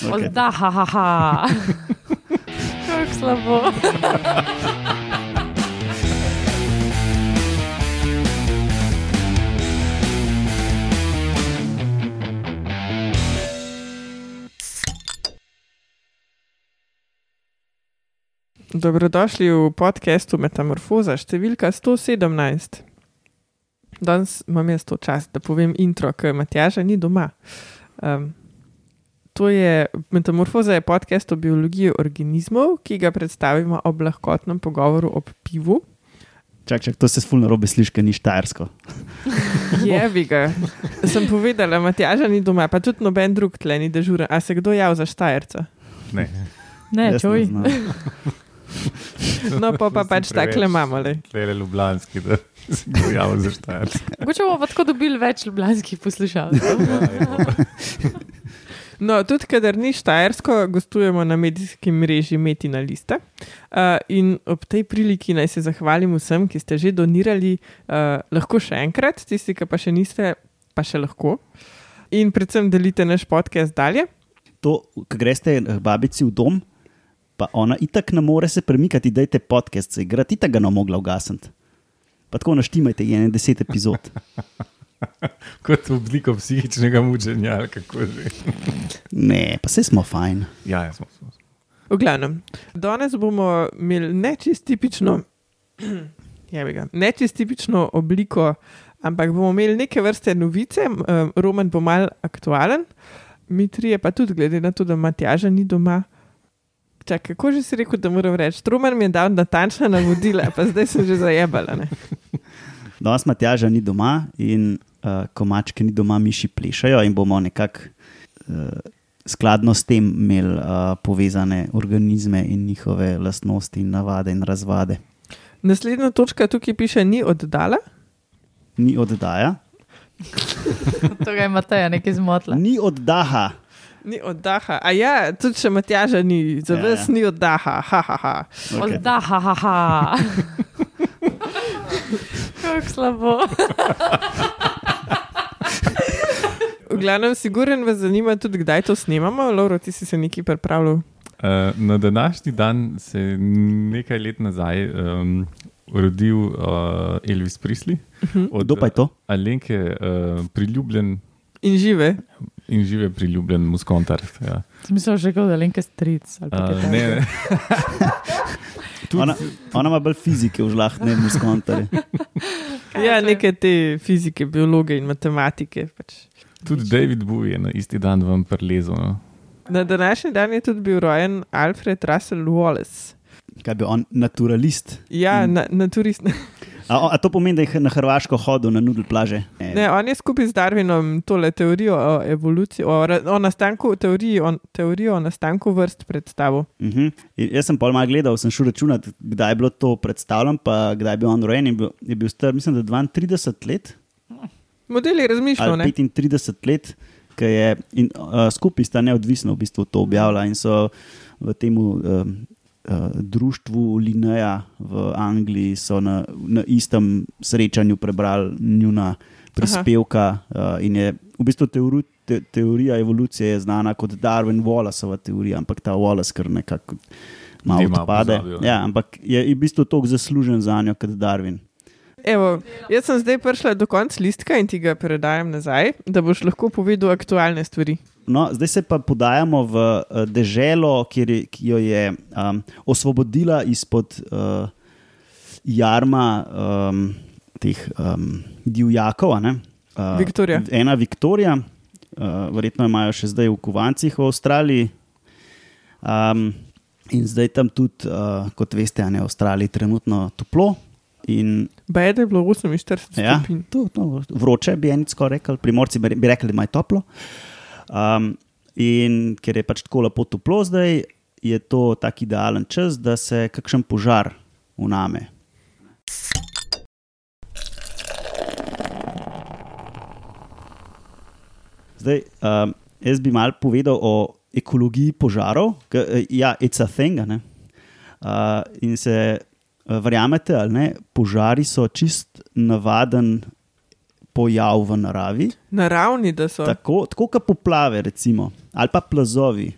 Okay. Da, ha, ha, ha. Kako slabo. Dobrodošli v podkastu Metamorfoza, številka 117. Danes imam jaz to čast, da povem intro, ker Matjaža ni doma. Um, to je Metamorfoza, je podcast o biologiji organizmov, ki ga predstavimo ob lahkotnem pogovoru ob pivu. Čak, čak, to se fulno robe sliši, ker ni štajersko. Je bi ga. Sem povedala, Matjaža ni doma, pa tudi noben drug tle ni dežuren. A se kdo javlja za štajerca? Ne, Ne, čuj. znam. No, pa, pa pač takle imamo. Le. le Ljubljanski, da se ga javlja za štajerski. Mogoče bomo pa tako dobili več ljubljanskih poslušalcev. No, tudi, kadar ni štajersko, gostujemo na medijski mreži Metina Lista. Uh, in ob tej priliki naj se zahvalim vsem, ki ste že donirali, uh, lahko še enkrat, tisti, ki pa še niste, pa še lahko. In predvsem delite naš podcast dalje. To, ko greste k babici v dom, pa ona itak ne more se premikati, dajte podcast, se igrati, itak ga ne mogla ugasniti. Pa tako naštimajte ene deset epizod. Kot obliko psihičnega mučenja, ali kako že. Ne, pa vse smo fajn. Ja, ja, smo, smo. smo. V glavnem, danes bomo imeli nečist tipično, nečist tipično obliko, ampak bomo imeli neke vrste novice, um, Roman bo mal aktualen, mi trije pa tudi, glede na to, da Matjaža ni doma. Čakaj, kako že si rekel, da moram reči? Roman mi je dal natančna navodila, pa zdaj sem že zajebala. Ne? Danes Matjaža ni doma in uh, ko mačke ni doma, miši plešajo in bomo nekako uh, skladno s tem imeli uh, povezane organizme in njihove lastnosti, in navade in razvade. Naslednja točka tukaj piše, ni oddala. Ni oddaja, Torej, Mateja nekaj zmotila. ni oddaha. Ni oddaha. A ja, tudi če Matjaža ni, za Ja, vas ja. ni oddaha. Ha, ha, ha. Okay. Da, ha, ha, ha. Kako slabo. V glavnem, siguren vas zanima tudi, kdaj to snemamo. Lauro, ti si se nekaj pripravljal. Uh, na današnji dan se je nekaj let nazaj um, rodil uh, Elvis Prisley. Od Kdo pa je to? Alenke, uh, priljubljen In žive. in žive priljubljen muskontar. Ja. Smisel že kot da Lenka stric. ali pa kaj Uh, ne, ne. Tudi- Ona, ona ima bolj fizike v žlah, ne muskontare. Ja, neke te fizike, biologe in matematike. Pač. Tudi David Bowie je na isti dan vam prelezel. No. Na današnji dan je tudi bil rojen Alfred Russell Wallace. Kaj bi on, naturalist. Ja, In- na, naturist. A, a to pomeni, da je na Hrvaško hodil na nudl plaže? Ne, on je skupaj z Darwinom tole teorijo o evoluciji, o, o nastanku, teoriji, o, teorijo o nastanku vrst predstavil. Uh -huh. Jaz sem pol malo gledal, sem šel računati, kdaj je bilo to predstavljeno, pa kdaj je bil on rojen. Je bil, je bil star, mislim, da 32 let Model je razmišljal, ali ne? 35 let, ki je in, uh, skupaj sta neodvisno v bistvu to objavila in so v tem uh, uh, društvu Lineja v Angliji so na, na istem srečanju prebrali njuna prispevka uh, in je v bistvu teori, te, teorija evolucije je znana kot Darwin Wallaceova teorija, ampak ta Wallace kar nekako malo odpade. pozabil, ne. Ja, ampak je v bistvu toliko zaslužen za njo kot Darwin. Evo, jaz sem zdaj prišla do konca listka in ti ga predajam nazaj, da boš lahko povedal aktualne stvari. No, zdaj se pa podajamo v uh, deželo, kjer je, ki jo je um, osvobodila izpod uh, jarma um, teh um, divjakov. Uh, Viktorija. Ena Viktorija, uh, verjetno imajo še zdaj v kovancih v Avstraliji. Um, in zdaj tam tudi, uh, kot veste, a ne, v Avstraliji trenutno toplo. In Bede je bilo 48 Ja, stopinj. to, to, vroče bi eni skoraj rekli, primorci bi bi rekli, da ima toplo. Um, in ker je pač tako lepo toplo zdaj, je to tak idealen čas, da se kakšen požar uname. Zdaj, um, jaz bi mal povedal o ekologiji požarov. Ja, it's a thing. a ne. Uh, in se verjamete ali ne, požari so čist navaden pojav v naravi. Naravni, da so. Tako, tako kot poplave, recimo, ali pa plazovi.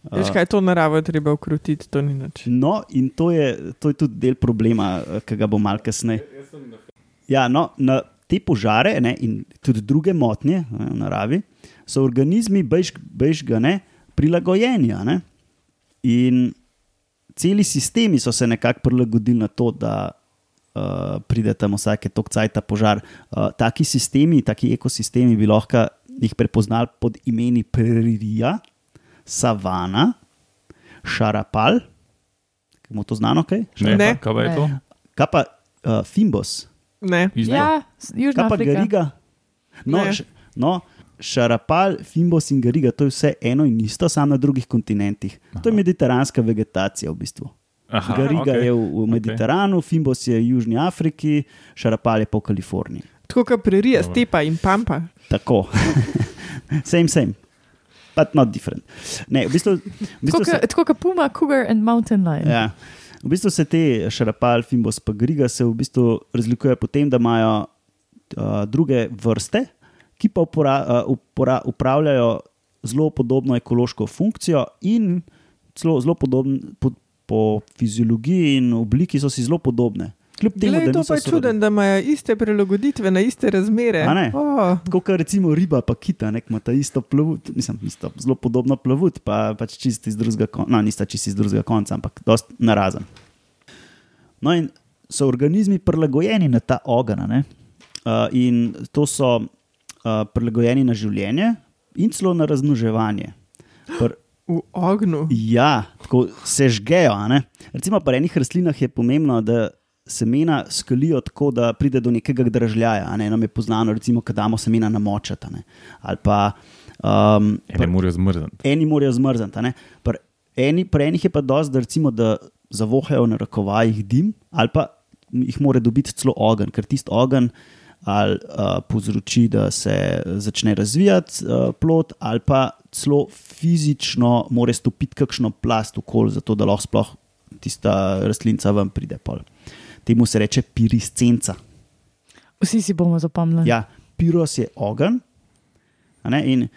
Veš kaj, to naravo je treba ukrotiti, to ni nič. No, in to je, to je tudi del problema, eh, ki ga bo malo kasneje. Ja, no, na te požare ne, in tudi druge motnje ne, v naravi so organizmi bežga ne prilagojeni. Ne? In celi sistemi so se nekako prilagodili na to, da uh, pride tam vsake tok cajta požar. Uh, taki sistemi, taki ekosistemi bi lahko jih prepoznali pod imeni prerija, savana, šarapal. Bomo to znano, kaj? Ne, Ne. pa, kaj pa je to? Kaj pa uh, Fimbos, Ne, Izbor. Ja, Južna kaj pa Afrika. Gariga? No, š, no, šarapal, Fimbos in Gariga, to je vse eno in isto, samo na drugih kontinentih. To je mediteranska vegetacija v bistvu. Aha, Gariga okej. je v, v Mediteranu, Fimbos je v Južni Afriki, Šarapal je pa v Kaliforniji. tako kot prerija, Dobro. stepa in pampa. Tako. same, same. But not different. Ne, v bistvu, v bistvu se, Tako kot Puma, Cougar in Mountain Lion. ja, v bistvu se te šarapal, fimbos pa griga se v bistvu razlikujejo po tem, da imajo uh, druge vrste, ki pa upora, uh, upora, upravljajo zelo podobno ekološko funkcijo in celo, zelo podobno po, po fiziologiji in obliki so si zelo podobne. Kljub temu, Glej, to pa je čuden, da imajo iste prilagoditve na iste razmere. Oh, kot recimo riba, pa kita, nek ima ta isto plavut, mislim, isto, zelo podobno plavut, pa pač čisti iz drugega konca, no, nista čisti iz drugega konca, ampak dost narazen. No, in so organizmi prilagojeni na ta ogen, a ne? uh, in to so uh, prilagojeni na življenje in celo na razmnoževanje. Pr v ognju. Ja, tako se žgejo. a ne. Recimo, pri enih rastlinah je pomembno, da semena skalijo tako, da pride do nekega držljaja. a Ne? Nam je poznano, recimo, da damo semena namočati. a ne. Ali pa um, Ene morajo zmrzniti. eni morajo zmrzniti. a ne. Pri eni, pri enih je pa dosti, da, recimo, da zavohajo na rokovajih dim, ali pa jih mora dobiti celo ogen, ker tisti ogen ali uh, povzroči, da se začne razvijati uh, plod, ali pa celo fizično mora stopiti kakšno plast okoli, zato da lahko sploh tista rastlinca ven pride. Pol. Temu se reče piriscenca. Vsi si bomo zapomnili. Ja, piros je ogenj. ne, In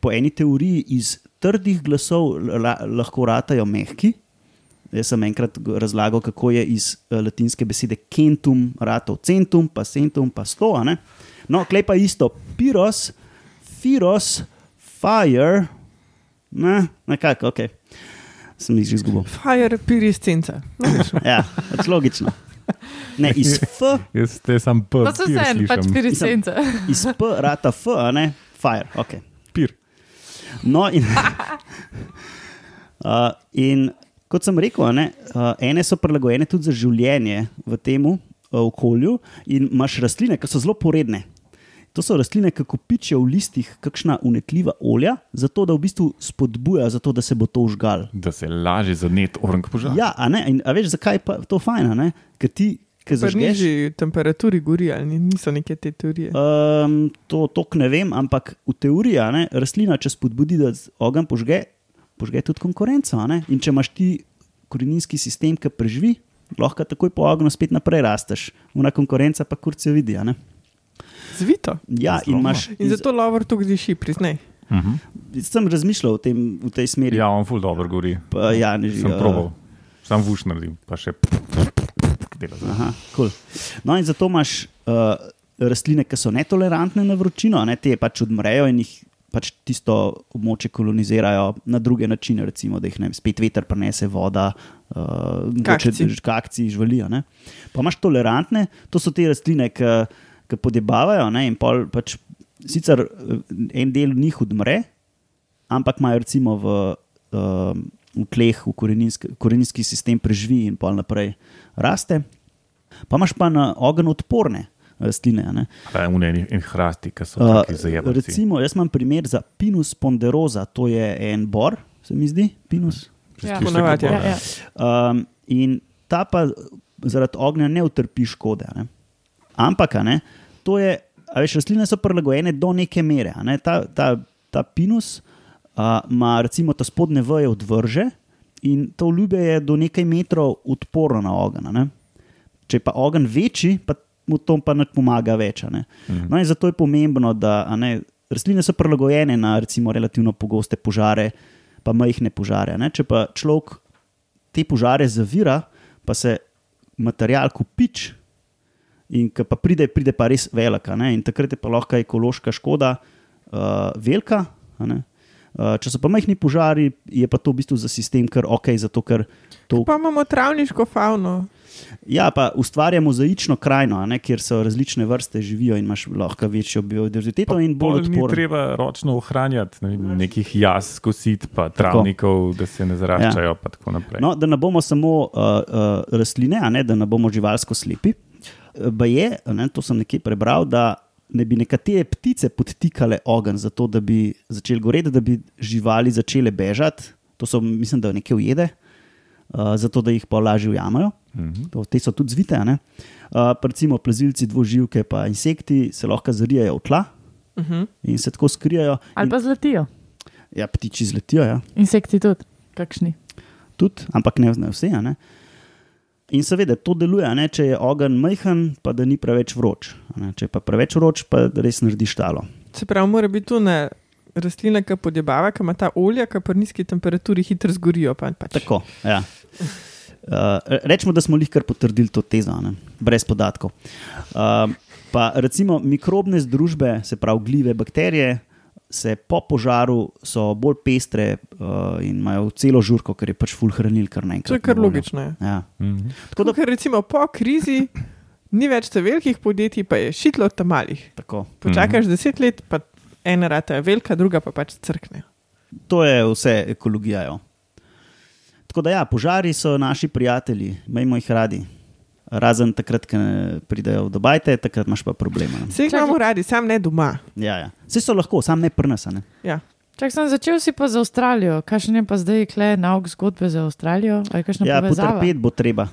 po eni teoriji iz trdih glasov la, lahko ratajo mehki. Jaz sem enkrat razlagal, kako je iz eh, latinske besede centum, ratov centum, pa centum, pa sto. a ne. No, klej pa isto, piros, firos, fire, ne, nekako, ok. Sem jih že izgubil. Fire piriscenca. Ja, pač logično. Ne, iz F, Jaz te sam prvi. Pa so se en, pač pirisence. iz P, rata F, a ne, fire, ok. Pir. No, in, uh, in kot sem rekel, ne, uh, ene so prilagojene tudi za življenje v tem uh, okolju, in imaš rastline, ki so zelo poredne. To so rastline, ki kopičijo v listih kakšna unetljiva olja, zato da v bistvu spodbujajo, zato da se bo to užgal. Da se lažje zanet orang požar. Ja, a, ne, in, a veš, zakaj je pa to fajn? Ker ti, ki Pri nižji temperaturi gori, ali ni- niso neke te teorije. Um, to tok ne vem, ampak v teoriji ne, rastlina, če spodbudi, da z- ogenj požge, požge tudi konkurenco. a ne. In če imaš ti koreninski sistem, ki preživi, lahko takoj po ognju spet naprej rasteš. Una konkurenca pa kurce vidi. a ne. Zvito. Ja, in Zlomno. imaš. In zato lovor tu diši, priznaj. Uh -huh. Sem razmišljal tem, v tej smeri. Ja, on ful dobro gori. Pa, ja, ne, Sem uh, probal. Sam vuš naredim, pa še. Dela Aha, cool. No, in zato imaš uh, rastline, ki so netolerantne na vročino, a ne, te pač odmrejo in jih pač tisto območje kolonizirajo na druge načine, recimo, da jih ne vem, spet veter prenese, voda, uh, Kakci. kakci, živalijo. ne. Pa imaš tolerantne, to so te rastline, ki, podebavajo ne, in pol pač sicer eh, en del njih odmre, ampak imajo recimo v, uh, v tleh, v koreninski, koreninski sistem preživi in pol naprej raste. Pa imaš pa na ogenj odporne rastline. a ne. Uneni in hrasti, ki so Uh, taki zajemni. recimo, jaz imam primer za Pinus ponderosa, to je en bor, se mi zdi, Pinus. Ja. Ponavadi, Ja, ja. Um, in ta pa zaradi ognja ne utrpi škode. a Ne? Ampak, a ne, to je, a veš, rastline so prilagojene do neke mere. a Ne? Ta, ta, ta Pinus a, ima recimo ta spodnje veje odvrže in to ljube je do nekaj metrov odporno na ogenj. a ne. Če je pa ogenj večji, pa mu to pa ne pomaga več. a Ne? Mhm. No, in zato je pomembno, da a ne, rastline so prilagojene na recimo relativno pogoste požare. pa majhne požare. Ne? Če pa človek te požare zavira, pa se material kupič. In ko pa pride, pride pa res velika. Ne? In takrat je pa lahko ekološka škoda uh, velika. a ne. Uh, če so pa majhni požari, je pa to v bistvu za sistem kar ok, zato ker to. Pa imamo travniško fauno. Ja, pa ustvarjamo zaično krajino, ne, kjer so različne vrste živijo in imaš lahko večjo biodiverziteto in bolj Pol ni odporno. treba ročno ohranjati ne, nekih jaz, kosit, pa travnikov, da se ne zaraščajo. Ja. Tako naprej. No, da ne bomo samo uh, uh, rastline, ne, da ne bomo živalsko slepi. Pa je, ne, to sem nekje prebral, da ne bi nekatere ptice podtikale ogenj, zato da bi začeli goreti, da bi živali začele bežati. To so, mislim, da neke ujede, uh, zato da jih pa lažje ujamajo. Mhm. To, te so tudi zvite. a ne. Uh, recimo plazilci, dvoživke, pa insekti se lahko zarijajo v tla Uh -huh. in se tako skrijajo. Ali In, pa zletijo, ja, ptiči zletijo, ja. insekti tudi, kakšni. tudi, ampak ne, ne vse. a Ne? In seveda to deluje, a ne? če je ogenj majhen, pa da ni preveč vroč. a ne. Če je pa preveč vroč, pa da res naredi štalo. Se pravi, mora biti tu ne rastlina, ki podjebava, ki ima ta olja, ki pri nizki temperaturi hitro zgorijo. Pa, pač. Tako. Ja. Uh, rečemo, da smo jih kar potrdili to tezo, a ne? brez podatkov. Uh, pa recimo mikrobne združbe, se pravi gljive, bakterije, se po požaru so bolj pestre uh, in imajo celo žurko, ker je pač full hranil kar naenkrat. To je kar logično. je. Ja. Mhm. Tako da, Ker recimo po krizi ni več te velikih podjetij, pa je šitlo ta malih. tako. Počakaš deset let, pa ena rata je velika, druga pa pač crkne. To je vse ekologija. Jo. Tako da, ja, požari so naši prijatelji, imamo jih radi. Razen takrat, ko pridejo do bajte, takrat imaš pa probleme. Vse jih imamo radi, sam ne doma. Ja, ja. Vse so lahko, sam ne prnasane. Ja. Čak sem začel si pa za Avstralijo, kakšen je pa zdaj kle nauk zgodbe za Avstralijo? Ja, povezava? potrpeti bo treba.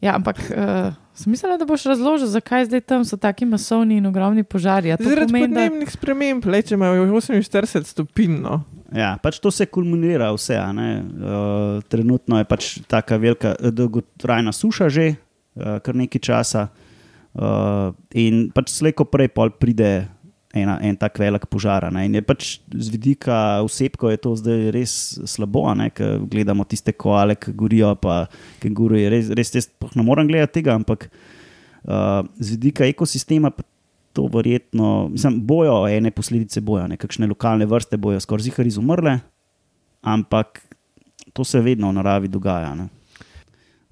Ja, ampak uh, sem mislila, da boš razložil, zakaj zdaj tam so taki masovni in ogromni požari. Zaradi pomeni, da podnebnih sprememb, le če imajo 48 stopinj. No. Ja, pač to se kulminira, vse. Uh, trenutno je pač tako velika, eh, dolgotrajna suša že uh, kar nekaj časa. Uh, in pač slejko prej pride ena, en tak velik požar. ne. In je pač z vidika vsebko je to zdaj res slabo, ker gledamo tiste koale, ki gorijo, pa kenguruje. Res, res jaz ne morem gledati tega, ampak uh, z vidika ekosistema pa to verjetno, mislim, bojo ene posledice boja, ne kakšne lokalne vrste bojo skoraj zihar izumrle, ampak to se vedno v naravi dogaja. Ne.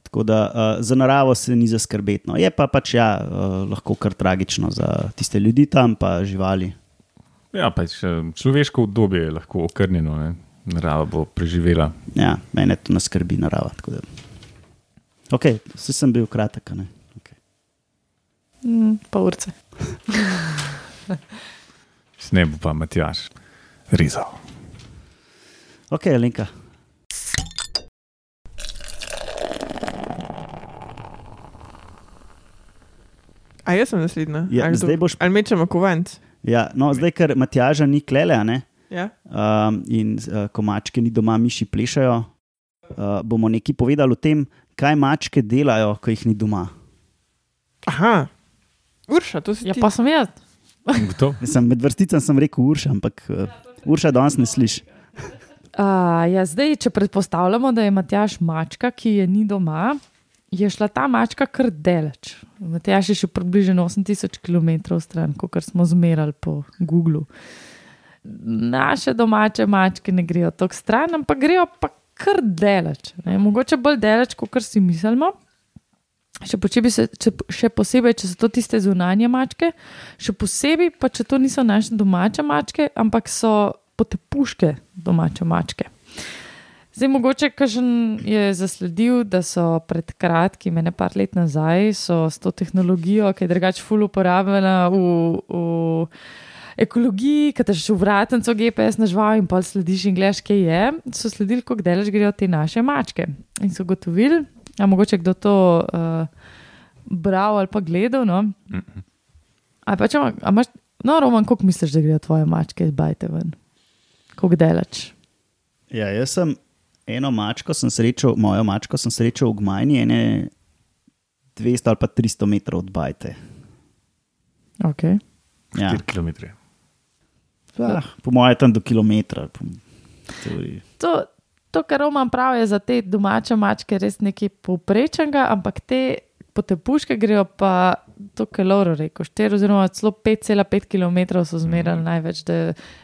Tako da uh, za naravo se ni zaskrbeti. No. Je pa pač ja, uh, lahko kar tragično za tiste ljudi tam, pa živali. Ja, pač človeško obdobje je lahko okrnjeno, ne. narava bo preživela. Ja, mene to ne skrbi narava. tako Da... Ok, vse sem bil kratek. Okay. mm, pa urce. Ne bo pa Matjaš rezal. ok, Lenka. A jaz sem naslednja. Ja, Ali zdaj boš- Ali mečemo kovanc. Ja, no, zdaj, ker Matjaža ni klele, a ne. Ja? um, in uh, ko mačke ni doma, miši plešajo. Uh, bomo nekaj povedali o tem, kaj mačke delajo, ko jih ni doma. Aha, Urša, to si Ja, ti. pa sem jaz. Kdo? Sem med vrsticami sem rekel Urša, ampak uh, Urša danes ne sliši. Uh, ja, zdaj, če predpostavljamo, da je Matjaš mačka, ki je ni doma, je šla ta mačka kar daleč. Matjaš je še približno 8000 km stran, kot smo zmerali po Googlu. Naše domače mačke ne grejo tako stran, ampak grejo pa kar daleč. Ne? Mogoče bolj daleč, kot si mislimo. Še se, če, še posebej, če so to tiste zunanje mačke, še posebej pa, če to niso naše domače mačke, ampak so potepuške domače mačke. Zdaj, mogoče kažen je zasledil, da so pred kratkim, ne par let nazaj, s to tehnologijo, ki je drugače ful uporabljena v, v ekologiji, ki te še v vratnico GPS nažval in pa slediš in gledaš, kaj je, so sledili, kako delaš grejo te naše mačke. In so gotovili, a mogoče kdo to uh, bral ali pa gledal. No? A pa če ima- a imaš, no, Roman, koliko misliš, da grejo tvoje mačke iz bajte ven? Koliko delač? Ja, jaz sem eno mačko, sem srečal, mojo mačko sem srečal v Gmajni, ene 200 ali pa 300 metrov od Bajte. Okay. Ja. 4 km. Ah, po mojem, tam do kilometra. To, to, kar Roman pravi, je za te domače mačke res nekaj povprečnega, ampak te potepuške grejo pa to, kar je Lauro rekel, 4 oziroma celo 5,5 km so zmerali največ, da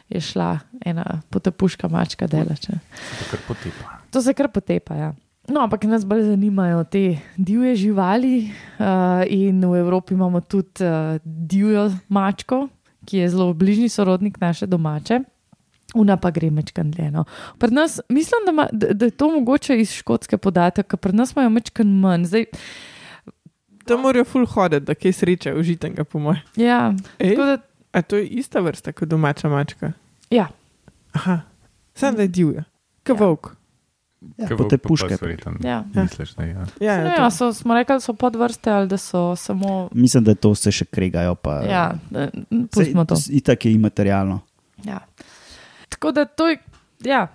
je šla ena potepuška mačka delač. ne. To kar potepa. To se kar potepa. Ja. No, ampak nas bolj zanimajo te divje živali, uh, in v Evropi imamo tudi uh, divjo mačko, ki je zelo bližnji sorodnik naše domače. Una pa gre mečkan dlje. No. Pri nas, mislim, da, ma, da, da je to mogoče iz škotske podatek, ker pri nas imajo mečkan manj. Zdaj, To morajo full hoditi, da kaj sreče užitenega, po mojem. ja, Ej, da, a to je ista vrsta kot domača mačka. ja, Aha, sem da je divja, kot Ja. volk. Ja, Kaj pa verjetno ja. Misliš, je. Ja. Ja, ja, ja, so, smo rekli, da so podvrste ali da so samo. Mislim, da to se še kregajo. Pa, Ja, pustimo to. Itak je imaterialno. Ja. Tako da to je, ja,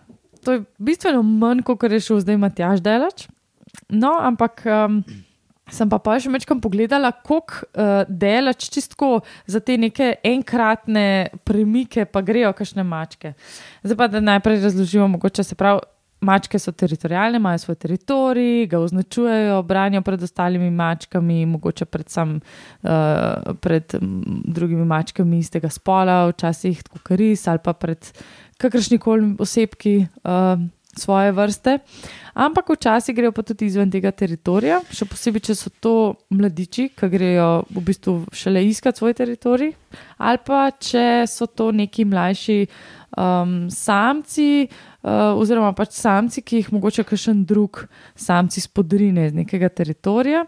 to je bistveno manj, kot je šel zdaj Matjaš Delač. No, ampak um, sem pa pa še večkrat pogledala, koliko uh, delač čistko za te neke enkratne premike pa grejo kašne mačke. Zdaj pa da najprej razložimo, mogoče se pravi. Mačke so teritorijalne, imajo svoj teritorij, ga označujejo, branijo pred ostalimi mačkami, mogoče predvsem uh, pred drugimi mačkami istega spola, včasih kot ris ali pa pred kakršnikoli osebki uh, svoje vrste. Ampak včasih grejo pa tudi izven tega teritorija, še posebej, če so to mladiči, ki grejo v bistvu šele iskat svoj teritorij, ali pa če so to neki mlajši um, samci, uh, oziroma pač samci, ki jih mogoče kakšen drug samci spodrine iz nekega teritorija.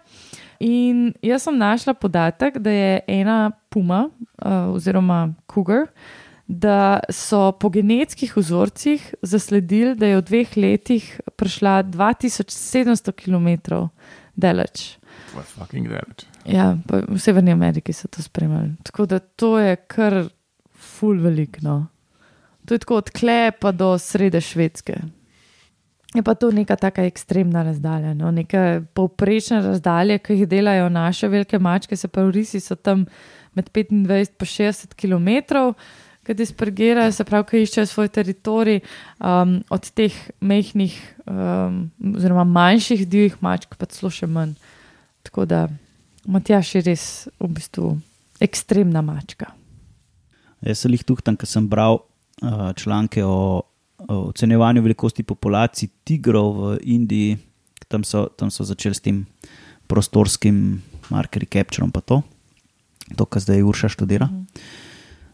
In jaz sem našla podatek, da je ena puma, uh, oziroma cougar, da so po genetskih vzorcih zasledili, da je v dveh letih prišla 2700 km daleč. Fucking that? Ja, v Severni Ameriki so to spremljali. Tako da to je kar ful velikno. To je tako od Klepa do srede Švedske. Je pa to neka taka ekstremna razdalja, no? neke povprečne razdalje, ki jih delajo naše velike mačke, se pravi, risi so tam med 25 in 60 km, ki dispergirajo, se pravi, ki iščejo svoj teritorij um, od teh mehkih, um, oziroma manjših divjih mačk, pa celo še manj. Tako da Matjaš je res v bistvu ekstremna mačka. Jaz sem jih tukaj, ker sem bral uh, članke o, o ocenjevanju velikosti populacij tigrov v Indiji, tam so, tam so začeli s tem prostorskim markerjem, capturom, pa to, to kar zdaj Urša študira.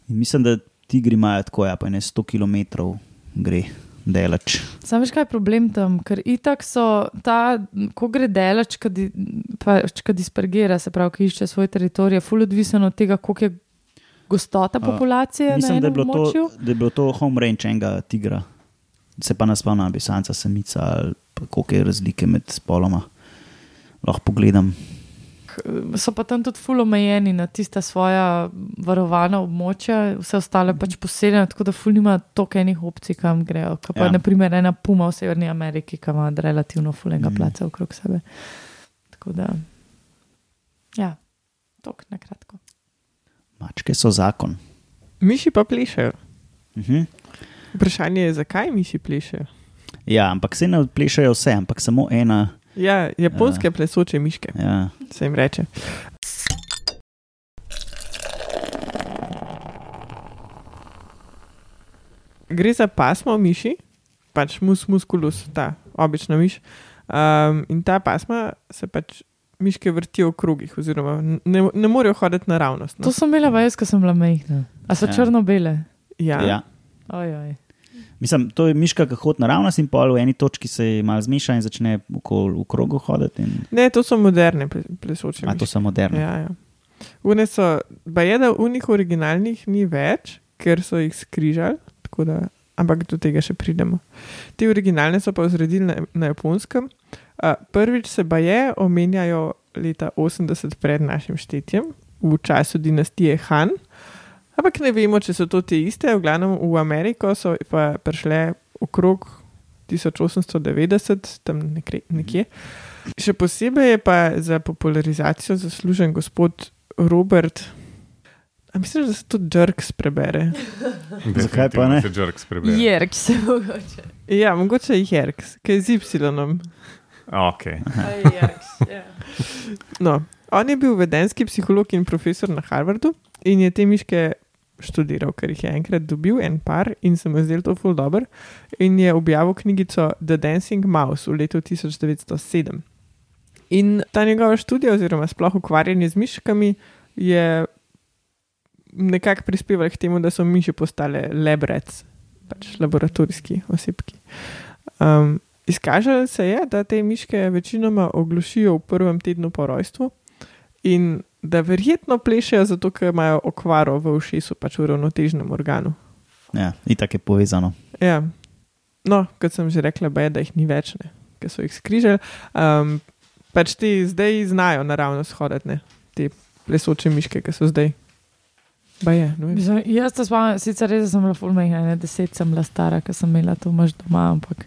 In mislim, da tigri imajo tako, ja, pa ne 100 km gre delač. Sam veš, kaj je problem tam, ker itak so ta, ko gre delač, kad dispergira, se pravi, ki išče svoj teritorij, je ful odvisen od tega, koliko je gostota populacije na Mislim, da je, to, da je bilo to home range enega tigra, se pa nas spomnim, bi sanca, samica pa koliko je razlike med spoloma. Lahko pogledam. So pa tam tudi ful omejeni na tista svoja varovana območja, vse ostale pač poseljene, tako da ful nima toliko enih opcij, kam grejo. Kot pa Ja. naprimer ena puma v Severni Ameriki, ki ima relativno fulenga Mhm. mm. placa okrog sebe. Tako da, ja, tok na kratko. Mačke so zakon. Miši pa plešejo. Mhm. Vprašanje je, zakaj miši plešejo. Ja, ampak se ne odplešajo vse, ampak samo ena. Ja, japonske ja. plesoče miške, Ja. se jim reče. Gre za pasmo miši, pač mus musculus, ta obična miš. Um, in ta pasma se pač miške vrtijo v krogih, oziroma ne, ne morejo hoditi naravnost. To No. sem imela vajus, ko sem bila majhna. A so Ja. črno-bele? Ja. Ja. Ojoj. Mislim, to je miška, ki hodi naravnost in pol v eni točki se malo zmeša in začne okol, v krogu hoditi. In, Ne, to so moderne ple- plesoče a miši. to so moderne. Ja, ja. Une so, pa je, da unih originalnih ni več, ker so jih skrižali, tako da, ampak do tega še pridemo. Te originalne so pa vzredili na, na japonskem. Uh, prvič se pa je omenjajo leta 80 pred našim štetjem, v času dinastije Han. Ampak ne vemo, če so to te iste. V glavnem v Ameriko so pa prišle okrog 1890, tam nekje. nekje. Še posebej je pa za popularizacijo zaslužen gospod Robert A misliš, da se tudi jerks prebere? Zakaj pa ne? Se jerks prebere. Jerk se mogoče. Ja, mogoče je jerks, ki je z Y. Okay. ja. No, on je bil vedenski psiholog in profesor na Harvardu in je te miške študiral, ker jih je enkrat dobil, en par in se mu je zdelo to ful dobro. In je objavil knjigico The Dancing Mouse v letu 1907. In ta njegova študija, oziroma sploh ukvarjanje z miškami, je nekako prispevala k temu, da so miši postale lebrec, pač laboratorijski osebki. Um, izkažalo se je, da te miške večinoma oglušijo v prvem tednu po rojstvu in da verjetno plešejo zato, ker imajo okvaro v ušesu, pač v ravnotežnem organu. Ja, in tako je povezano. Ja. No, kot sem že rekla, je, da jih ni več, ki so jih skrižali. Um, pač ti zdaj znajo naravno shoditi, ne? te plesoče miške, ki so zdaj. Ba je, no, Mislim, jaz se spomnim, sicer res sem bila fulmejna, ne deset sem bila stara, ker sem imela to maž doma, ampak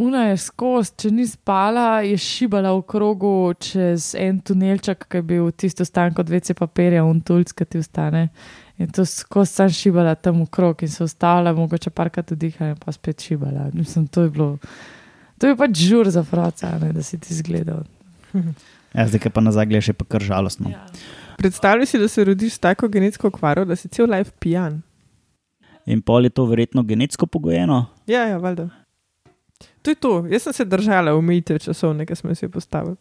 Una je skozi, če ni spala, je šibala v krogu čez en tunelček, ki je bil tisto stan kot vece papirja, un tulc, ki ti ostane. In to skozi sem šibala tam v krog in se ustavila, mogoče parkrat vdihala in pa spet šibala. Mislim, to je bilo, to je pač žur za fraca, ne, da si ti zgledal. Ja, zdaj, ki pa nazaj gledaš, je pa kar žalostno. Ja. Predstavljaj si, da se rodiš s tako genetsko okvaro, da si cel life pijan. In pol je to verjetno genetsko pogojeno. Ja, ja, valjda. To je to. Jaz sem se držala omejitev časovne, ki smo si jo postavili.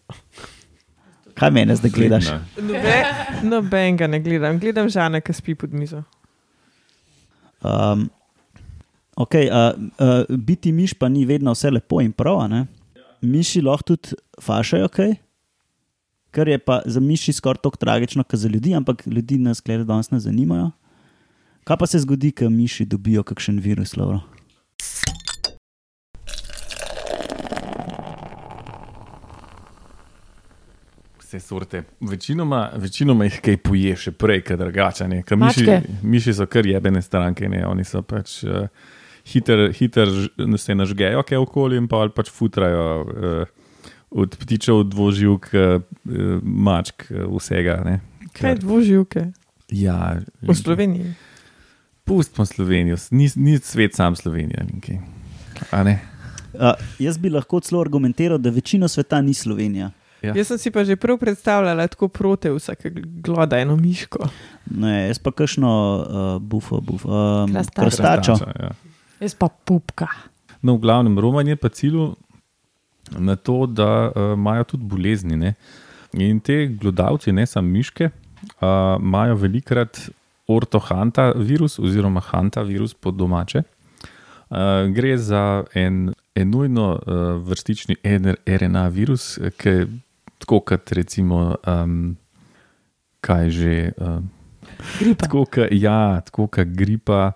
Kaj meni zdaj gledaš? Nobe- Nobenega ne gledam, gledam žana, ki spi pod mizo. Um, okay, uh, uh, biti miš pa ni vedno vse lepo in prav. a Ne? Miši lahko tudi fašajo, kaj? Kar je pa za miši skoraj tako tragično, kot za ljudi, ampak ljudi nas glede danes ne zanimajo. Kaj pa se zgodi, ko miši dobijo kakšen virus? Lauro? Vse sorte. Večinoma, večinoma jih kaj poje, še prej, kot drugače. ne. Ker Miši, miši so kar jebene stranke, ne? oni so pač uh, hiter, hiter se nažgejo, kaj okoli in pa ali pač futrajo. Uh, Od ptičev, dvoživk, uh, mačk, eh, vsega. Ne. Kaj je dvoživke? Ja, V Sloveniji. Pustimo Slovenijo, ni, ni svet sam Slovenija. nekaj. A ne? Uh, jaz bi lahko celo argumentiral, da večina sveta ni Slovenija. Ja. Jaz sem si pa že prav predstavljala tako Proteus, ki gloda eno miško. Ne, jaz pa kakšno uh, bufo, bufo um, Krastačo. krastačo. ja. Jaz pa pupka. No, v glavnem, Roman je pa cilj na to, da uh, imajo tudi bolezni. Ne? In te glodavci, ne samo miške, uh, imajo velikrat ortohanta virus oziroma hanta virus po domače. Uh, gre za en enojno uh, vrstični RNA virus, ki tako kot recimo, um, kaj že. Uh, Gripa. Tako kot ja, tako kot gripa,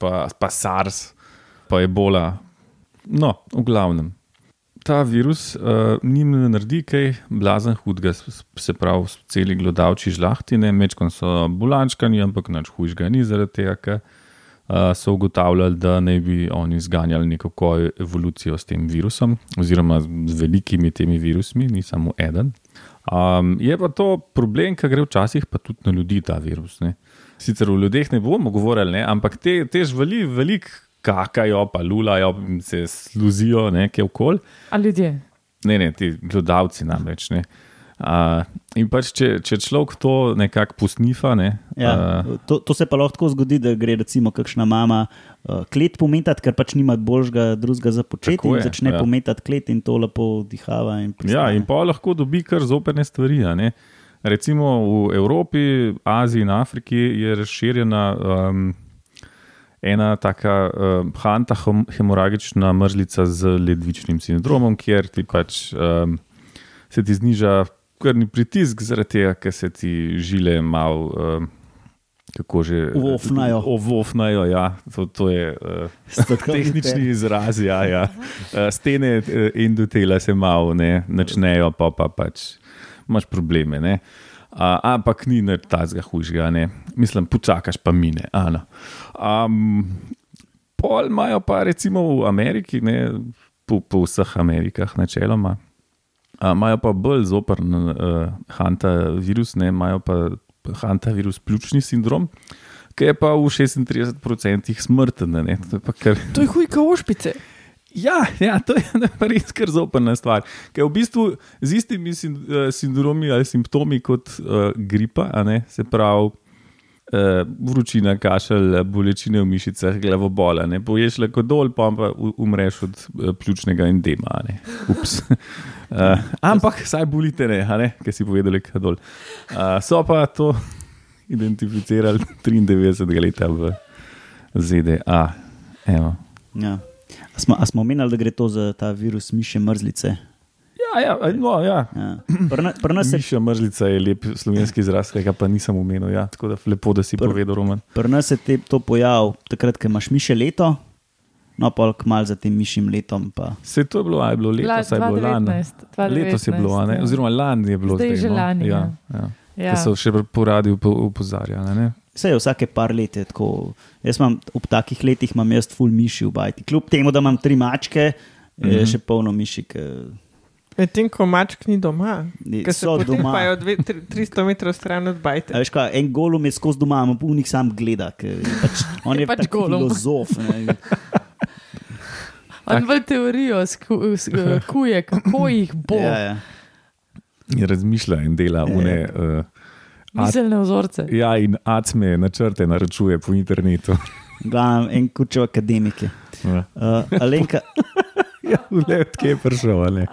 pa, pa SARS, pa ebola. No, v glavnem. Ta virus uh, njim ne naredi kaj blazen hudega, se pravi, celi glodavči žlahtine, mečkam so bulančkani, ampak nič hujšega ni zaradi tega, ker so ugotavljali, da naj bi oni zganjali neko ko- evolucijo s tem virusom, oziroma z velikimi temi virusmi, ni samo eden. Um, je pa to problem, ki gre včasih pa tudi na ljudi, ta virus. Ne. Sicer o ljudeh ne bomo govorili, ne, ampak te, te živali veliko kakajo, pa lulajo, se sluzijo nekaj okoli. A ljudje? Ne, ne, ti glodavci namreč. Ne. Uh, in pač, če, če človek to nekako posnifa, ne, Ja, uh, to, to se pa lahko zgodi, da gre recimo kakšna mama uh, klet pometati, ker pač nima boljšega drugega za početi in je, začne ja. pometati klet in to lepo dihava. In Ja, pristane. in pa lahko dobi kar zoperne stvari. Recimo v Evropi, Aziji in Afriki je razširjena um, ena taka um, hanta hemoragična mrzlica z ledvičnim sindromom, kjer ti pač um, se ti zniža krvni pritisk, zaradi tega, ker se ti žile malo. Um, Kako že Ovofnajo. Ovofnajo, ja, to, to je uh, Sladkorni tehnični izraz. Ja, ja. Eh, Stene endotela se malo ne, načnejo, pa, pa pač imaš probleme. Ne. A, ampak ni nič tazga hujšega, ne. mislim, počakaš pa mine. Um, pol imajo pa recimo v Ameriki, ne, po, po vseh Amerikah, načeloma. Imajo pa bolj zoprn uh, hanta virus, ne, imajo pa hantavirus pljučni sindrom, ki je pa v 36% smrten. ne. To je kar To je hujka ošpice. Ja, ja, to je res kar zoprna stvar. Ker v bistvu z istimi uh, sindromi ali simptomi kot uh, gripa, ne, se pravi vročina, kašelj, bolečine v mišicah, glavobol, ne poješ kot dol, pa umreš od uh, pljučnega endema. Ups. Uh, ampak saj bolite, ne, ne, ker si povedali, kaj dol. Uh, so pa to identificirali 93 leta v ZDA. Evo. Ja. A smo, a smo omenili, da gre to za ta virus miše mrzlice? Ja, ja, no, ja. Ja. Pri na- pri nas se Miša mrzlica je lep slovenski izraz, ki ga pa nisem omenil. Ja. Tako da lepo, da si Pr- povedal, Roman. Pri nas se te, to pojavi takrat, ko imaš miše leto, no pa kmal za tem mišim letom. Pa. Se to je bilo, a je bilo letos, a je bilo lani. 2019, Letos je bilo, a ne? ja. oziroma lani je bilo. Zdaj je že no. lani, Ja, ja. ja. Ja. Ki so še po radiju upo- upozarjali. ne. Vse je vsake par let. je Tako, jaz imam ob takih letih imam jaz full miši v bajti. Kljub temu, da imam tri mačke, je Mhm. še polno miši. Ke, Medtem ko mačk ni doma, ker se tri- 300 metrov stran od A bajte. Veš, kaj, en golum je skozi doma, ampak punih sam gleda. ker je Pač, on je Je pač filozof. Ne. On bolj teorijo sku- s- eh, kako jih bo. Ja, ja. In razmišlja in dela Ja. une. Uh, Miselne vzorce. ja, in acme načrte naročuje po internetu. Glavno, en kučev akademik je. Ja, Uh, Alenka, ja le odkje je prišel. ali?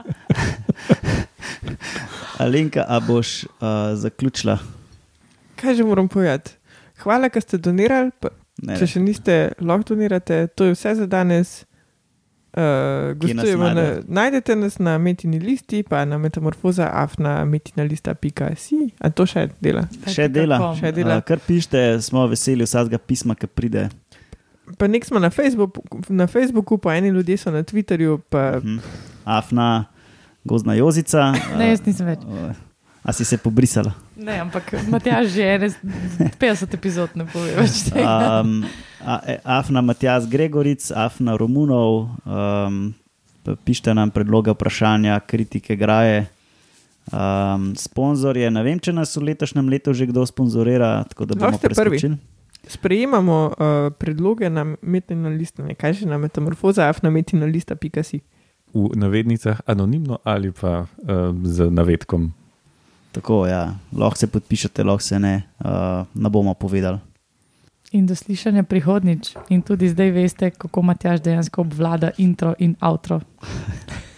Alenka, a boš uh, zaključila? Kaj že moram povedati? Hvala, ker ste donirali. Pa, Ne, če še niste, lahko donirate. To je vse za danes. Uh, nas na, najdete nas na metini listi, pa na metamorfoza afna metinalista.si. A to še dela? Še dela. Še dela. Uh, kar pišete, smo veseli vsakega pisma, ki pride. Pa nek smo na Facebooku, na Facebooku, pa eni ljudje so na Twitterju. Pa, Mhm. Afna, gozna jozica. Ne, jaz nisem več. A si se pobrisala? Ne, ampak Matjaž že ene 50 epizod ne pove več tega. Um, Afna Matjas Gregoric, Afna Romunov, um, pišite nam predloge, vprašanja, kritike, graje. Um, sponzorje, ne vem, če nas v letošnjem letu že kdo sponzorira, tako da bomo prvi. sprejemamo uh, predloge na metinalista, ne kaj že na metamorfoza afna metinalista.si. V navednicah anonimno ali pa uh, z navedkom. Tako, ja, lahko se podpišete, lahko se ne, uh, ne bomo povedali. In do slišanja prihodnič. In tudi zdaj veste, kako Matjaž dejansko obvlada intro in outro.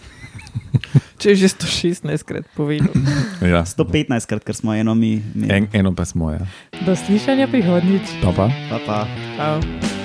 Če je že 116 krat povedal. Ja. 115 krat, ker smo eno mi, mi. En, eno pa smo, ja. Do slišanja prihodnič. Pa pa. Pa, pa. Ciao.